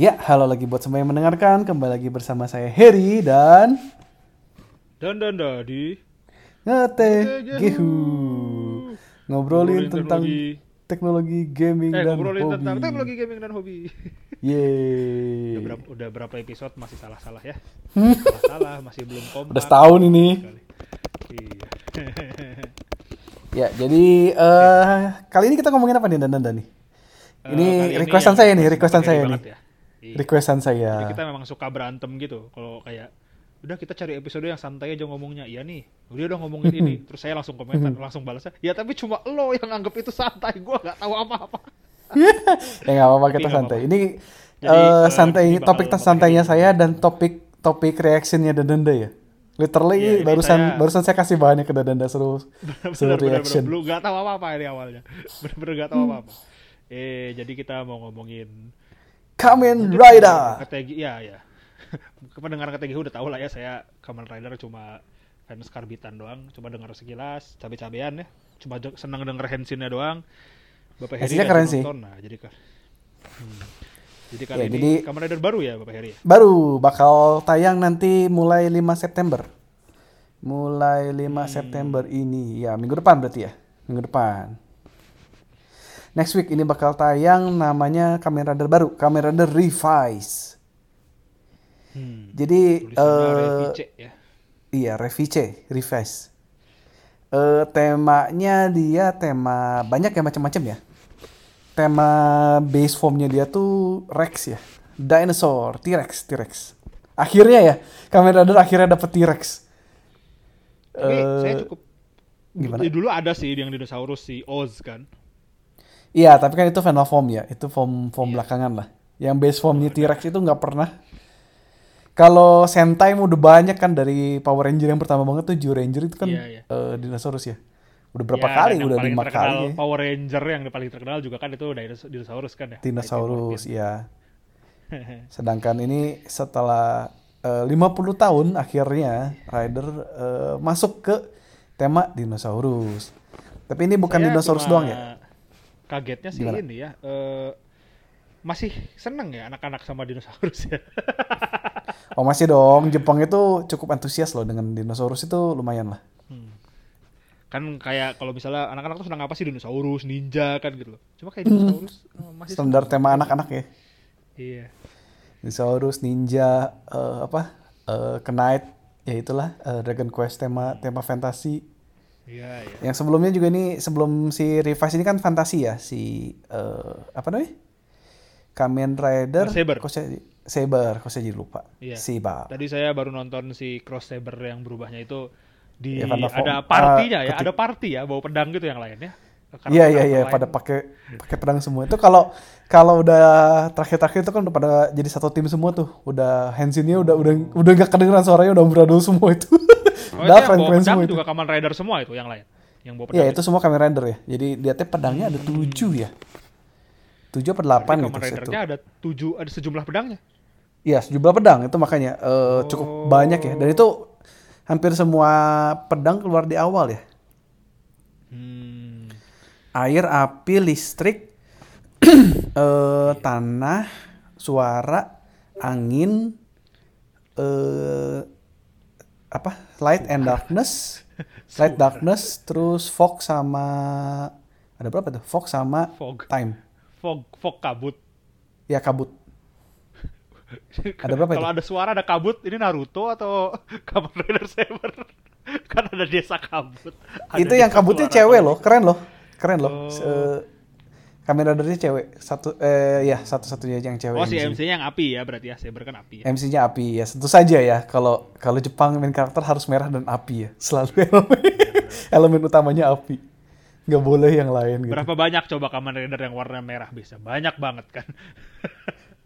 Ya, halo lagi buat semua yang mendengarkan. Kembali lagi bersama saya Heri dan Dan dan Dadi Ngete Gehu. Ngobrolin, Ngobrolin tentang teknologi, teknologi. gaming Eh dan ngobrolin hobi. tentang teknologi gaming dan hobi Yeay. udah, berapa, udah berapa episode masih salah-salah ya. Salah-salah masih belum kompak Udah setahun ini. Iya Ya, jadi eh kali ini kita ngomongin apa nih Dan Dan nih? Eh, Ini requestan saya nih, requestan saya nih. ya. Iya. Requestan Jadi saya. kita memang suka berantem gitu kalau kayak udah kita cari episode yang santai aja ngomongnya iya nih udah udah ngomongin ini terus saya langsung komentar langsung balasnya ya tapi cuma lo yang anggap itu santai gua nggak tahu apa-apa ya nggak apa-apa kita santai. apa-apa. Ini Jadi, eh, santai ini topik santainya saya dan topik topik reactionnya Dadanda ya. Literally Iya, ini barusan saya- barusan saya kasih bahannya ke Dadanda suruh suruh bener-bener reaction. belum nggak tahu apa-apa ini awalnya bener-bener nggak tahu apa-apa eh jadi kita mau ngomongin Kamen Rider. Kategi, ya ya. Pendengar KTG udah tahu lah ya saya Kamen Rider cuma fans karbitan doang, cuma dengar sekilas, cabe-cabean ya. Cuma senang denger Henshinnya doang. Bapak Heri keren nonton, sih. Nah, jadi kan. Hmm. Jadi kali Ya, ini jadi- Kamen Rider baru ya Bapak Heri. Baru bakal tayang nanti mulai 5 September. Mulai 5 Hmm. September ini. Ya, minggu depan berarti ya. Minggu depan. Next week ini bakal tayang namanya Kamen Rider baru, Kamen Rider Revise. Hmm. Jadi Tulisannya eh Revice ya. Iya, Revice, Revise. Eh temanya dia tema banyak ya macam-macam ya. Tema base formnya dia tuh Rex ya. Dinosaur, T-Rex, T-Rex. Akhirnya ya, Kamen Rider akhirnya dapet T-Rex. Tapi Eh, saya cukup gimana? Ya, dulu ada sih yang dinosaurus si Oz kan. Iya, tapi kan itu final form ya. Itu form form Iya. belakangan lah. Yang base formnya T-Rex itu nggak pernah. Kalau Sentai udah banyak kan dari Power Ranger yang pertama banget tuh Joe Ranger itu kan Iya, iya. eh, dinosaurus ya. Udah berapa Ya, kali? Udah lima kali. ya. Power Ranger yang paling terkenal juga kan itu dinos- dinosaurus kan ya. Dinosaurus, ya. Sedangkan ini setelah eh, 50 tahun akhirnya Rider eh, masuk ke tema dinosaurus. Tapi ini bukan Saya dinosaurus cuma doang ya. Kagetnya sih Gimana? ini ya. eh, masih seneng ya anak-anak sama dinosaurus ya. Oh masih dong, Jepang itu cukup antusias loh dengan dinosaurus itu lumayan lah. Hmm. Kan kayak kalau misalnya anak-anak tuh senang apa sih dinosaurus, ninja kan gitu loh. Cuma kayak dinosaurus eh, masih Standar tema anak-anak ya. Iya. Dinosaurus, ninja, eh, apa, eh, Knight, ya itulah eh, Dragon Quest tema tema fantasi. Iya, iya. Yang sebelumnya juga ini sebelum si Revise ini kan fantasi ya si eh, apa namanya? Kamen Rider. Saber. Saya Saber, kok saya jadi lupa. Iya. Saber. Tadi saya baru nonton si Cross Saber yang berubahnya itu di Ya, ada partinya Ah, ya, ketik- ada party ya, bawa pedang gitu yang lainnya. Iya iya iya pada pakai pakai pedang semua. Itu kalau kalau udah terakhir-terakhir itu kan udah pada jadi satu tim semua tuh. Udah Hansinnya udah udah udah gak kedengeran suaranya udah beradul semua itu. Oh, udah keren-keren pedang semua itu. juga Kamen Rider semua itu yang lain. Yang bawa pedang. Iya itu semua Kamen Rider ya. Jadi dia teh pedangnya ada tujuh ya. Tujuh atau delapan gitu. Kamen. Ridernya ada tujuh, ada sejumlah pedangnya. Iya sejumlah pedang itu makanya cukup Oh. banyak ya. Dan itu hampir semua pedang keluar di awal ya. Hmm. Air, api, listrik, eh, tanah, suara, angin, eh, apa? Light and darkness, light darkness, terus fog sama ada berapa tuh? Fog sama Fog. time. Fog, fog kabut. Ya kabut. Ada berapa Kalau ada suara ada kabut, ini Naruto atau Kamen Rider Saber? kan ada desa kabut. Ada itu yang desa kabutnya suara cewek kabut. loh, keren loh, keren loh. Oh. Eh, kamera ridernya cewek, satu eh ya satu-satunya yang cewek. Oh si MC. MC-nya yang api ya berarti ya, Saber kan api ya. MC-nya api ya, tentu saja ya. Kalau kalau Jepang main karakter harus merah dan api ya, selalu elemen, elemen utamanya api. Nggak boleh yang lain gitu. Berapa banyak coba Kamen Rider yang warna merah bisa? Banyak banget kan.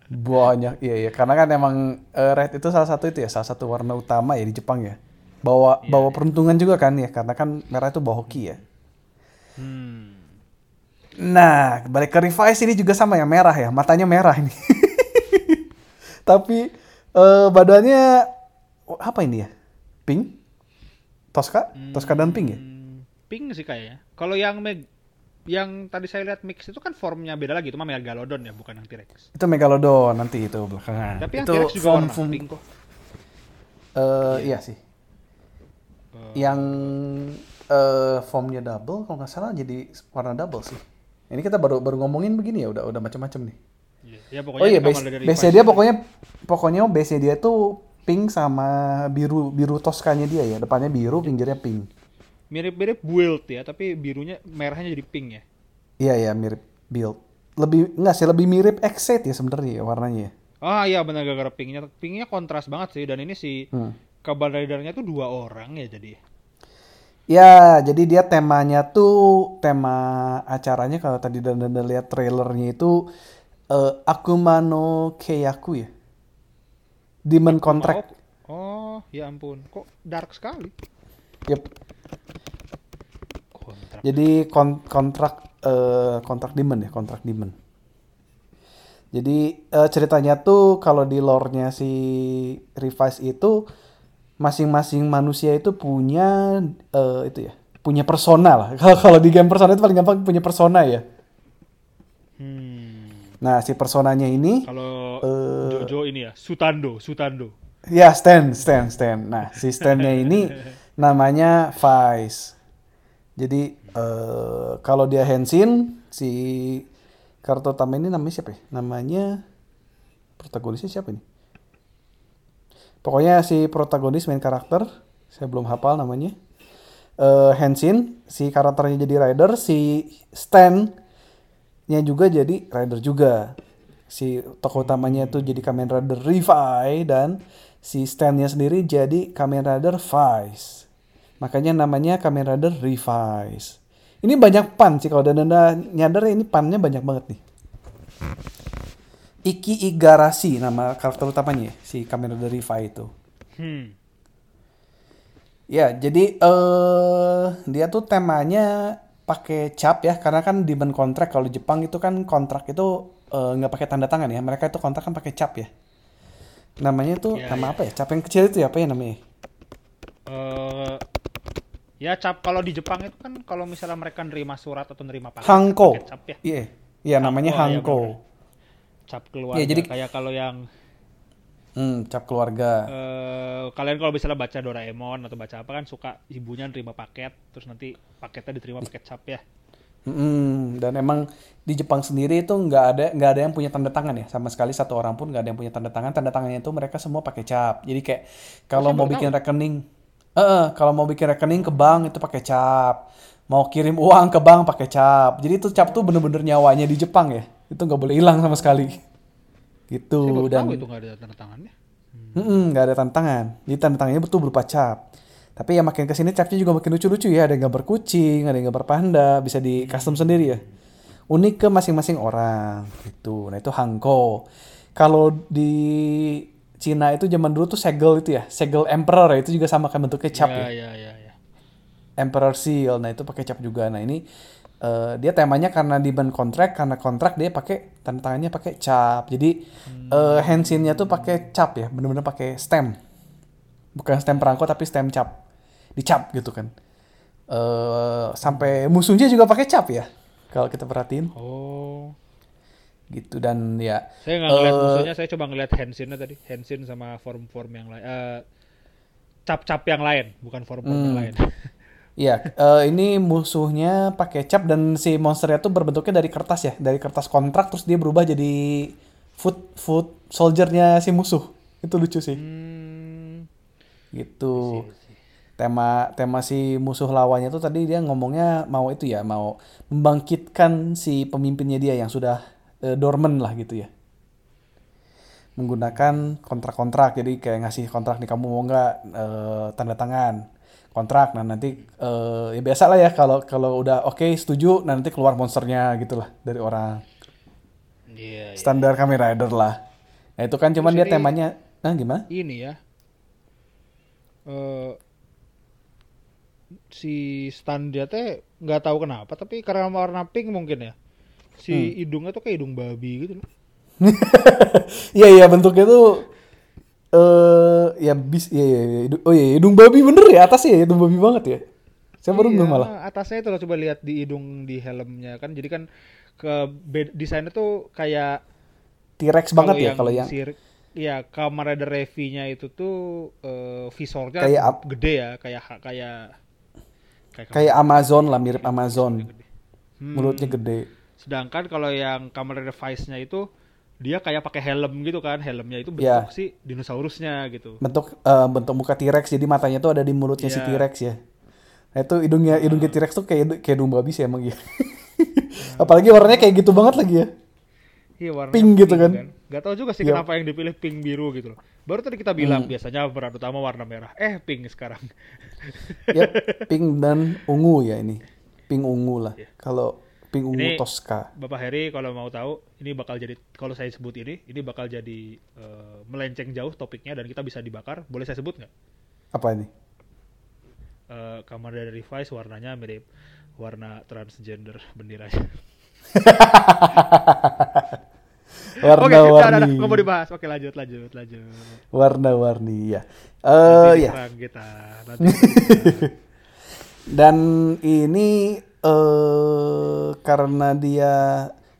Banyak, iya iya. Karena kan emang eh, red itu salah satu itu ya, salah satu warna utama ya di Jepang ya. Bawa Iya, bawa peruntungan juga kan ya, karena kan merah itu bawa hoki ya. Hmm. Nah, balik ke Revice ini juga sama ya, merah ya, matanya merah ini. Tapi eh, badannya oh, apa ini ya? Pink? Tosca? Tosca dan pink ya? Hmm, Pink sih kayaknya. Kalau yang Meg yang tadi saya lihat mix itu kan formnya beda lagi itu mah Megalodon ya bukan yang T-Rex. Itu Megalodon nanti itu belakangan. Tapi yang itu T-Rex juga form warna form pink kok. eh, iya sih. Eh, Yang eh formnya double kalau nggak salah jadi warna double sih. Ini kita baru baru ngomongin begini ya udah udah macam-macam nih. iya. Ya pokoknya Oh iya, base, base dia pokoknya pokoknya base dia tuh pink sama biru biru toskanya dia ya. Depannya biru, pinggirnya pink. mirip-mirip build ya, tapi birunya merahnya jadi pink ya. Iya ya mirip build. Lebih enggak sih lebih mirip Excite ya sebenarnya ya warnanya. ya. Ah iya benar gara-gara pinknya, pinknya kontras banget sih dan ini si Hmm. Kabar Ridernya tuh dua orang ya jadi. Ya, jadi dia temanya tuh tema acaranya kalau tadi dan dan lihat trailernya itu eh, Akuma no Keiyaku ya. Demon Contract. Oh, ya ampun, kok dark sekali. Yep. Kontrak. Jadi kon- kontrak eh, kontrak demon ya, kontrak demon. Jadi eh, ceritanya tuh kalau di lore-nya si Revise itu masing-masing manusia itu punya eh, itu ya, punya persona lah. Kalau kalau di game persona itu paling gampang punya persona ya. Hmm. Nah, si personanya ini Kalau Eh. Jojo ini ya, Sutando, Sutando. ya Stan, Stan, Stan. Nah, si Stannya ini namanya Vice. Jadi eh, kalau dia Henshin, si karakter utama ini namanya siapa ya? Namanya protagonisnya siapa ini? Pokoknya si protagonis main karakter, saya belum hafal namanya. Eh Henshin, si karakternya jadi rider, si Stan-nya juga jadi rider juga. Si tokoh utamanya itu jadi Kamen Rider Revi dan si Stan-nya sendiri jadi Kamen Rider Vice. Makanya namanya Kamen Rider Revice. Ini banyak pan sih kalau Danda nyadar ini pannya banyak banget nih. Iki Igarashi nama karakter utamanya ya, si Kamen Rider Revi itu. Hmm. Ya, jadi eh dia tuh temanya pakai cap ya, karena kan demon kontrak kalau di Jepang itu kan kontrak itu eh, nggak pakai tanda tangan ya, mereka itu kontrak kan pakai cap ya. Namanya tuh Ya, nama ya. apa ya? Cap yang kecil itu ya apa ya namanya? Eh, ya cap kalau di Jepang itu kan kalau misalnya mereka nerima surat atau nerima paket pakai cap ya. Iya, iya namanya Hanko, Hanko. Cap keluarga. Ya, jadi- kayak kalau yang Hmm, cap keluarga. eh, kalian kalau misalnya baca Doraemon atau baca apa kan suka ibunya nerima paket terus nanti paketnya diterima pakai cap ya. Mm-mm, dan emang di Jepang sendiri itu nggak ada nggak ada yang punya tanda tangan ya sama sekali satu orang pun nggak ada yang punya tanda tangan tanda tangannya itu mereka semua pakai cap jadi kayak kalau mau bikin rekening eh eh, kalau mau bikin rekening ke bank itu pakai cap mau kirim uang ke bank pakai cap jadi itu cap tuh bener-bener nyawanya di Jepang ya itu nggak boleh hilang sama sekali gitu dan tahu itu nggak ada tanda tangannya. Mm-mm, nggak ada tantangan. Jadi tanda tangannya betul berupa cap. Tapi ya makin ke sini capnya juga makin lucu-lucu ya. Ada yang gambar kucing, ada yang gambar panda, bisa di custom sendiri ya. Unik ke masing-masing orang gitu. Nah itu Hanko. Kalau di Cina itu zaman dulu tuh segel itu ya, segel emperor ya, itu juga sama kan bentuknya cap ya. ya, ya, ya. Emperor Seal. Nah, itu pakai cap juga. Nah, ini eh, dia temanya karena di band kontrak, karena kontrak dia pakai tanda tangannya pakai cap. Jadi eh Henshin-nya tuh pakai cap ya, bener-bener pakai stem. Bukan stem perangko tapi stem cap. Dicap gitu kan. eh sampai musuhnya juga pakai cap ya. Kalau kita perhatiin Oh. gitu dan ya Saya nggak ngeliat musuhnya, saya coba ngeliat Henshin tadi. Henshin sama form-form yang lain. Eh, cap-cap yang lain, bukan form-form yang Hmm. lain. Iya, eh, ini musuhnya pakai cap dan si monsternya tuh berbentuknya dari kertas ya, dari kertas kontrak terus dia berubah jadi foot foot soldiernya si musuh. Itu lucu sih. Hmm. Gitu. Tema tema si musuh lawannya tuh tadi dia ngomongnya mau itu ya, mau membangkitkan si pemimpinnya dia yang sudah eh, dormant lah gitu ya. Menggunakan kontrak-kontrak, jadi kayak ngasih kontrak nih kamu mau nggak eh, tanda tangan kontrak. Nah nanti eh, ya biasa lah ya kalau kalau udah oke setuju, nah nanti keluar monsternya gitulah dari orang Iya, iya. standar Kamen Rider lah. Nah itu kan cuman Terus dia temanya, nah gimana? Ini ya. Eh si stand dia teh nggak tahu kenapa, tapi karena warna pink mungkin ya. Si Hmm. hidungnya tuh kayak hidung babi gitu loh. Iya iya bentuknya tuh eh ya bis iya, iya, iya. Hidu- oh iya hidung babi bener ya atasnya ya hidung babi banget ya. Saya baru Iya, malah. Atasnya itu loh coba lihat di hidung di helmnya kan. Jadi kan ke desainnya tuh kayak T-Rex banget ya kalau yang ya Kamen Rider Revi-nya itu tuh eh, visornya Kayak gede ya, kayak kayak kayak kayak Amazon lah, mirip Amazon. gede. Hmm, Mulutnya gede. Sedangkan kalau yang Kamen Rider Vice-nya itu dia kayak pakai helm gitu kan, helmnya itu bentuk si dinosaurusnya gitu. Bentuk eh, bentuk muka T-Rex jadi matanya tuh ada di mulutnya si Iya. T-Rex ya. Nah, itu hidungnya hidungnya T-Rex tuh kayak kayak domba habis ya emang ya. Apalagi warnanya kayak gitu banget lagi ya. Iya warnanya Pink gitu kan. Gak tau juga sih Iya. kenapa yang dipilih pink biru gitu loh. Baru tadi kita bilang biasanya peran utama warna merah. Eh pink sekarang. ya pink dan ungu ya ini. Pink ungu lah. Kalau Iya. Ini- Tosca. Bapak Heri kalau mau tahu ini bakal jadi kalau saya sebut ini ini bakal jadi eh, melenceng jauh topiknya dan kita bisa dibakar. Boleh saya sebut nggak? Apa ini? Eh, kamar dari Vice warnanya mirip warna transgender benderanya. Oke, Warna-warni. nggak mau dibahas. Oke, lanjut, lanjut, lanjut. Warna-warni ya. Eh Nanti ya. kita. Nanti kita- Dan ini eh karena dia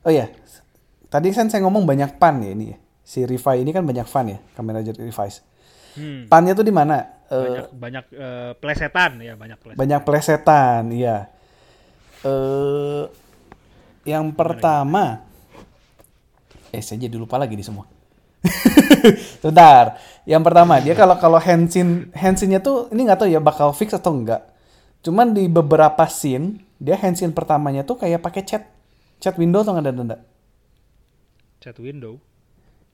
oh ya. Tadi kan saya ngomong banyak pan ya ini ya. Si Revi ini kan banyak fan ya, kamera Revice. Hmm, Pannya tuh di mana? Eh, banyak banyak eh, plesetan ya, banyak plesetan. banyak plesetan, iya. Eh yang pertama eh saya jadi lupa lagi di semua. Sebentar. Yang pertama, dia kalau kalau Henshin Henshinnya tuh ini nggak tahu ya bakal fix atau enggak. Cuman di beberapa scene dia Henshin pertamanya tuh kayak pakai chat chat window atau nggak ada enggak? Chat window.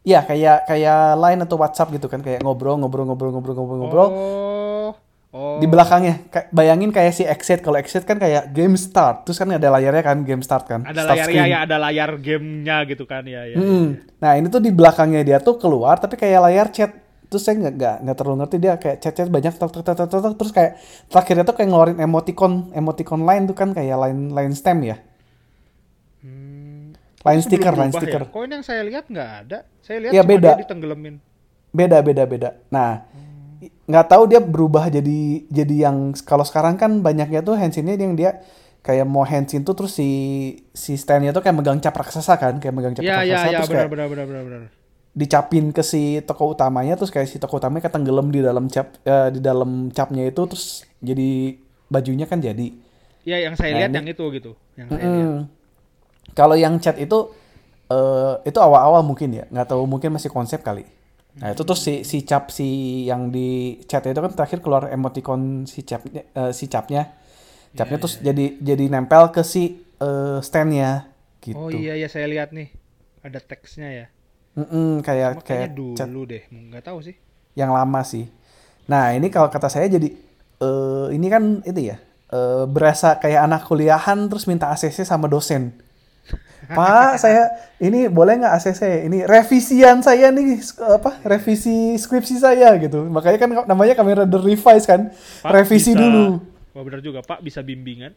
Iya, kayak kayak line atau WhatsApp gitu kan, kayak ngobrol ngobrol ngobrol ngobrol ngobrol ngobrol. Oh. Oh. di belakangnya bayangin kayak si exit kalau exit kan kayak game start terus kan ada layarnya kan game start kan ada start layar ya, screen. ya ada layar gamenya gitu kan ya ya. Mm. nah ini tuh di belakangnya dia tuh keluar tapi kayak layar chat terus saya nggak nggak nggak terlalu ngerti dia kayak chat chat banyak tok tok tok tok terus kayak terakhirnya tuh kayak ngeluarin emoticon emoticon line tuh kan kayak line line stem ya Hmm. sticker belum line berubah sticker Ya? Kok ini yang saya lihat nggak ada? Saya lihat Iya, cuma beda. dia ditenggelamin. beda beda beda nah nggak tahu dia berubah jadi jadi yang kalau sekarang kan banyaknya tuh handshinnya yang dia kayak mau handsin tuh terus si si standnya tuh kayak megang cap raksasa kan kayak megang cap Ya raksasa ya ya terus benar kayak benar benar benar benar. Dicapin ke si toko utamanya terus kayak si toko utamanya ketenggelam di dalam cap eh, di dalam capnya itu terus jadi bajunya kan jadi Ya yang saya Nah, lihat ini- yang itu gitu. Yang lihat. Mm-mm. kalau yang cat itu eh, itu awal-awal mungkin ya nggak tahu mungkin masih konsep kali nah itu terus si si cap si yang di chat itu kan terakhir keluar emoticon si capnya eh, si capnya capnya Iya, terus jadi jadi nempel ke si eh, standnya gitu Oh iya ya saya lihat nih. Ada teksnya ya. Mm-mm, kayak Cuma kayak kayaknya cat dulu deh. Nggak tahu sih. yang lama sih. Nah ini kalau kata saya jadi eh ini kan itu ya eh, berasa kayak anak kuliahan terus minta ACC sama dosen. Pak saya ini boleh nggak ACC? Ini revisian saya nih apa revisi skripsi saya gitu. Makanya kan namanya kamera the revise kan. Pak, revisi bisa- dulu. Oh benar juga Pak bisa bimbingan.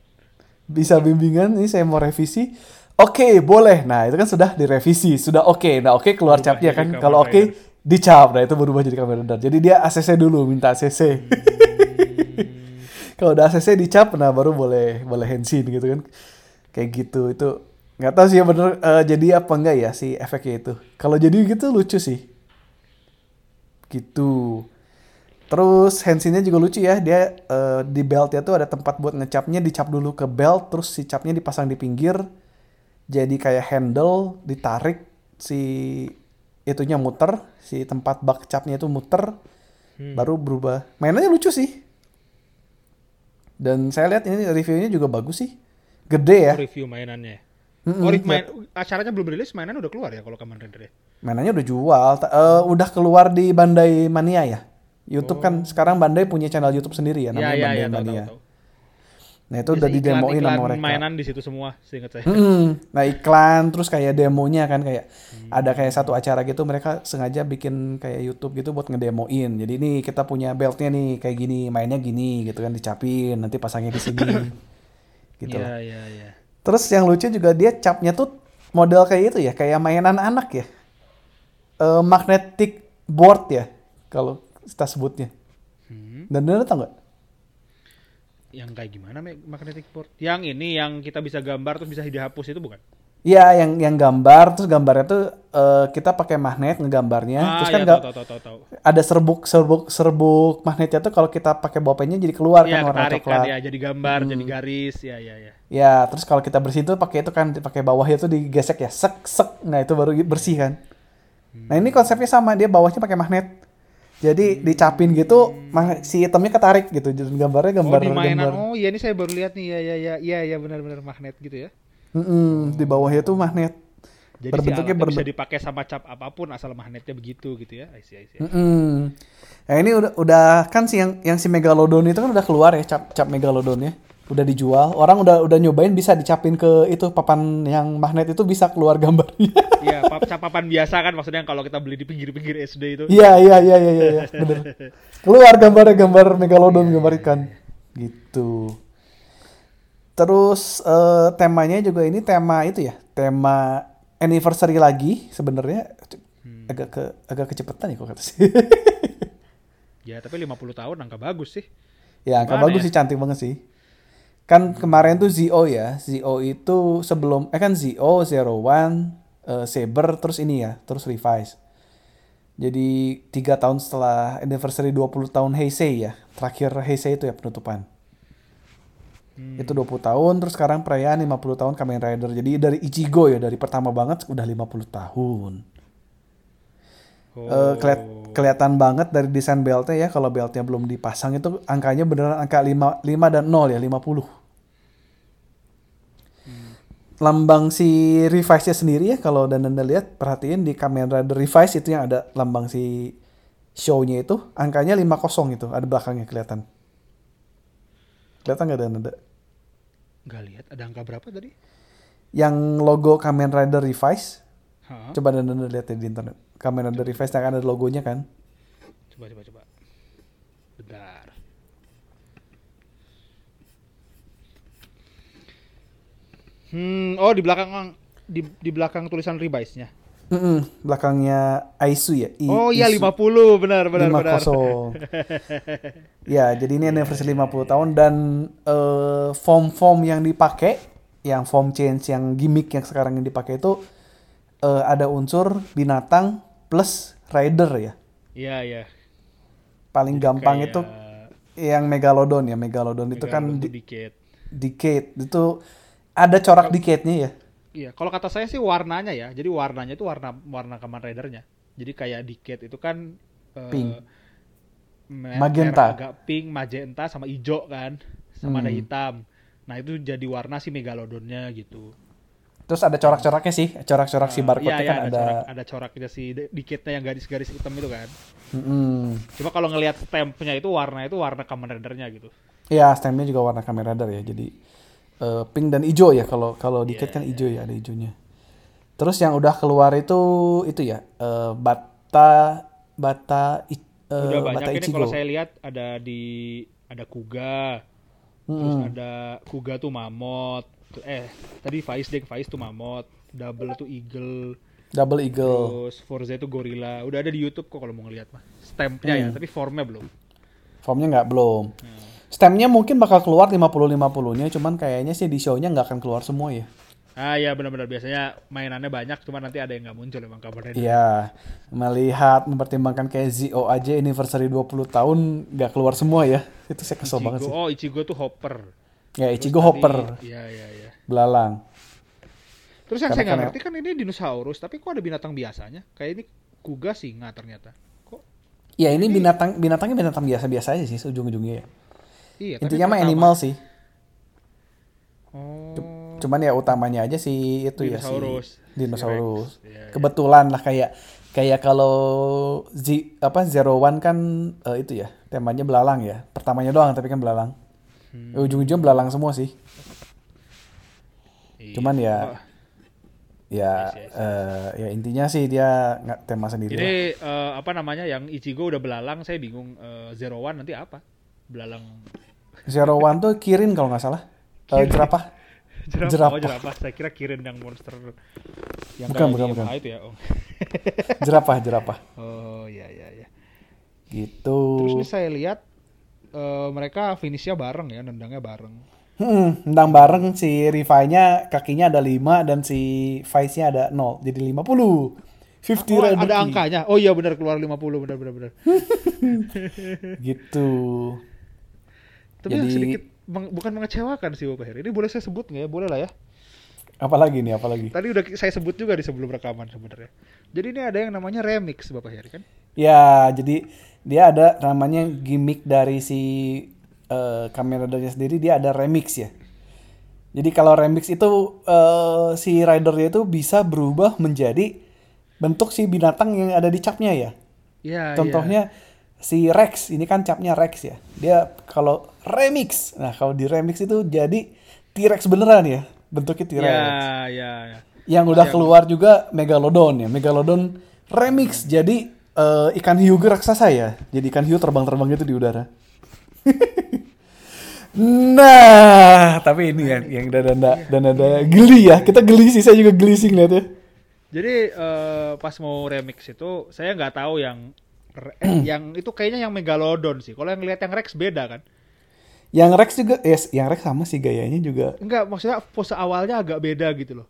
Bisa bimbingan ini saya mau revisi. Oke, boleh. Nah, itu kan sudah direvisi, sudah oke. Nah, oke keluar Berubah capnya kan. Kamen Kalau oke Rider. dicap. Nah, itu berubah jadi Kamen Rider. Jadi dia ACC dulu, minta ACC. Kalau udah ACC dicap, nah baru boleh boleh henshin gitu kan. Kayak gitu. Itu nggak tahu sih ya bener eh, jadi apa enggak ya si efeknya itu. Kalau jadi gitu lucu sih. Gitu. Terus henshinnya juga lucu ya. Dia eh, di beltnya tuh ada tempat buat ngecapnya, dicap dulu ke belt, terus si capnya dipasang di pinggir. Jadi kayak handle, ditarik si itunya muter, si tempat bak capnya itu muter, Hmm. baru berubah. Mainannya lucu sih. Dan saya lihat ini reviewnya juga bagus sih. Gede ya. Oh, review mainannya. Mm-mm, Oh, lihat. main, acaranya belum rilis, mainan udah keluar ya kalau Kamen Rider ya? Mainannya udah jual, eh, udah keluar di Bandai Mania ya. YouTube kan sekarang Bandai punya channel YouTube sendiri ya Ya, namanya ya, Bandai ya, tahu, Mania. tahu, tahu. Nah itu udah Biasa didemoin sama mereka. mainan di situ semua, seingat saya. Mm-mm. Nah iklan terus kayak demonya kan kayak Hmm. ada kayak satu acara gitu mereka sengaja bikin kayak YouTube gitu buat ngedemoin. Jadi ini kita punya beltnya nih kayak gini mainnya gini gitu kan dicapin nanti pasangnya di sini gitu. Iya, iya, iya. Terus yang lucu juga dia capnya tuh model kayak itu ya kayak mainan anak ya. Eh, magnetic board ya kalau kita sebutnya. Hmm. Dan bener tau nggak? Yang kayak gimana magnetic board? Yang ini yang kita bisa gambar terus bisa dihapus itu bukan? Iya, yang yang gambar terus gambarnya tuh eh, kita pakai magnet ngegambarnya. ah, terus kan ya, tahu, tahu, tahu, tahu. ada serbuk serbuk serbuk magnetnya tuh kalau kita pakai bolpennya jadi keluar Iya, kan warna ketarik coklat. kan ya, jadi gambar, jadi garis, ya, ya, ya. Ya, terus kalau kita bersih tuh pakai itu kan pakai bawahnya tuh digesek ya, sek sek. Nah, itu baru bersih kan. Nah, ini konsepnya sama, dia bawahnya pakai magnet. Jadi dicapin gitu, si itemnya ketarik gitu. Jadi gambarnya gambar oh, di mainan. gambar. Oh, iya ini saya baru lihat nih. Ya, ya, ya, ya, ya benar-benar magnet gitu ya. Mm-mm, di bawahnya tuh magnet. Jadi Berbentuknya si bisa dipakai sama cap apa pun asal magnetnya begitu gitu ya. I see, I see. Mm-mm. Nah, ini udah udah kan si yang yang si Megalodon itu kan udah keluar ya cap cap Megalodonnya. Udah dijual. Orang udah udah nyobain bisa dicapin ke itu papan yang magnet itu bisa keluar gambarnya. Iya, pap papan biasa kan maksudnya kalau kita beli di pinggir-pinggir SD itu. Iya iya iya iya iya iya, bener. Keluar gambarnya gambar megalodon gambar ikan gitu. Terus eh, temanya juga ini tema itu ya, tema anniversary lagi sebenarnya Hmm. agak ke agak kecepetan ya kok kata sih. Ya, tapi 50 tahun angka bagus sih. ya angka Gimana bagus ya? sih cantik banget sih. Kan kemarin tuh Zio ya, Zio itu sebelum eh kan Zio, Zero One, eh, Saber terus ini ya, terus Revise. Jadi tiga tahun setelah anniversary 20 tahun Heisei ya, terakhir Heisei itu ya penutupan. Hmm. Itu 20 tahun, terus sekarang perayaan 50 tahun Kamen Rider. Jadi dari Ichigo ya, dari pertama banget udah 50 tahun. Oh. Eh, keliat- kelihatan banget dari desain beltnya ya, kalau beltnya belum dipasang itu angkanya beneran angka 5, 5 dan 0 ya, 50. Lambang si Revise-nya sendiri ya, kalau dan anda lihat, perhatiin di Kamen Rider Revise itu yang ada lambang si show-nya itu, angkanya 50 itu, ada belakangnya kelihatan. Kelihatan nggak dan ada? Nggak lihat ada angka berapa tadi? Yang logo Kamen Rider Revise, Hah? coba dan anda lihat ya di internet. Kamen Rider Revise yang ada logonya kan. Coba coba coba. Bentar. Hmm, oh di belakang di di belakang tulisan revise-nya. Mm-mm, belakangnya Aisu ya. I- Oh iya Isu. 50 benar benar lima benar. kosong. ya, jadi ini anniversary 50 tahun dan eh, form-form yang dipakai, yang form change, yang gimmick yang sekarang yang dipakai itu eh, ada unsur binatang plus rider ya. Iya iya. Paling gampang Kayak itu yang megalodon ya, megalodon itu kan Megalodon di, dikit. decade itu ada corak decade-nya ya. Iya, kalau kata saya sih warnanya ya. Jadi warnanya itu warna warna Kamen Rider-nya. Jadi kayak Decade itu kan eh, Pink. Magenta. agak pink, magenta sama hijau kan. Sama ada Hmm. hitam. Nah, itu jadi warna si Megalodonnya gitu. Terus ada corak-coraknya sih, corak-corak si Eh, barcode-nya iya, kan iya, ada. corak, ada coraknya si de- Decade-nya yang garis-garis hitam itu kan. Mm-mm. Cuma kalau ngelihat stampnya itu warna itu warna Kamen Rider-nya gitu. Iya, stemnya juga warna Kamen Rider ya. Jadi eh, pink dan hijau ya kalau kalau dikit Iya, kan hijau ya, ada hijaunya. Terus yang udah keluar itu itu ya eh, bata bata i- eh, Udah bata banyak ini Ichigo. kalau saya lihat ada di ada Kuga, terus Mm-mm. ada Kuga tuh mamut, Tuh, eh tadi Faiz deh Faiz tuh mamut, Double tuh eagle, Double Eagle. terus Forza itu gorilla. Udah ada di YouTube kok kalau mau ngeliat mah. Stampnya ya, Hmm. tapi formnya belum. Formnya nggak belum. Nah, Stemnya mungkin bakal keluar 50-50-nya, cuman kayaknya sih di show-nya nggak akan keluar semua ya. Ah ya benar-benar biasanya mainannya banyak, cuma nanti ada yang nggak muncul emang kabarnya. Iya, melihat mempertimbangkan kayak ZO aja anniversary 20 tahun nggak keluar semua ya. Itu saya kesel Ichigo, banget sih. oh Ichigo tuh hopper. Ya, Terus Ichigo tadi- Hopper, Iya iya iya. belalang. Terus yang Karena- saya nggak ngerti kan ini dinosaurus, tapi kok ada binatang biasanya? Kayak ini kuga singa ternyata. Kok? Ya ini binatang binatangnya binatang biasa-biasa aja sih ujung-ujungnya ya. Iya. Intinya mah animal sih. Oh. Cuman ya utamanya aja sih itu Dinosaurus. ya si dinosaurus. Iya, iya. Kebetulan lah kayak kayak kalau Z apa Zero One kan eh, itu ya temanya belalang ya. Pertamanya doang tapi kan belalang. Hmm. Ujung-ujung belalang semua sih. Iya. Cuman ya Wah, ya Yes, yes, eh, ya intinya sih dia nggak tema sendiri. lah. Ini eh, apa namanya yang Ichigo udah belalang, saya bingung eh, Zero One nanti apa? Belalang Zero One tuh Kirin kalau nggak salah. Kirin. jerapah. jerapah. Jerapah. Oh, jerapah. Saya kira Kirin yang monster yang Bukan, bukan, bukan. Itu ya. Oh. Jerapah, jerapah. oh iya iya iya. Gitu. Terus ini saya lihat eh, mereka finishnya bareng ya, nendangnya bareng. Hmm, tendang bareng si Rifai-nya kakinya ada 5 dan si Vice-nya ada 0. Jadi 50. 50 Oh, ada angkanya. Oh iya benar keluar 50 benar benar benar. Gitu. Tapi Jadi- sedikit meng- bukan mengecewakan sih Bapak Heri. Ini boleh saya sebut nggak ya? Boleh lah ya. Apalagi nih, apalagi. Tadi udah saya sebut juga di sebelum rekaman sebenarnya. Jadi ini ada yang namanya remix Bapak Heri kan? Ya, jadi dia ada namanya gimmick dari si eh, kamera dari sendiri dia ada remix ya. Jadi kalau remix itu eh, si ridernya itu bisa berubah menjadi bentuk si binatang yang ada di capnya ya. Iya. Contohnya si Rex, ini kan capnya Rex ya. Dia kalau remix, nah kalau di remix itu jadi T-Rex beneran ya, bentuknya T-Rex. iya, iya. Yang udah keluar juga Megalodon ya. Megalodon remix jadi eh, ikan hiu raksasa ya. Jadi ikan hiu terbang-terbang gitu di udara. nah, tapi ini yang yang dan ada dan ada geli ya. Kita geli sih, saya juga geli sih ngeliatnya. Jadi eh, pas mau remix itu saya nggak tahu yang eh, yang itu kayaknya yang Megalodon sih. Kalau yang lihat yang Rex beda kan? Yang Rex juga, yes, yang Rex sama sih gayanya juga. Enggak, maksudnya pose awalnya agak beda gitu loh.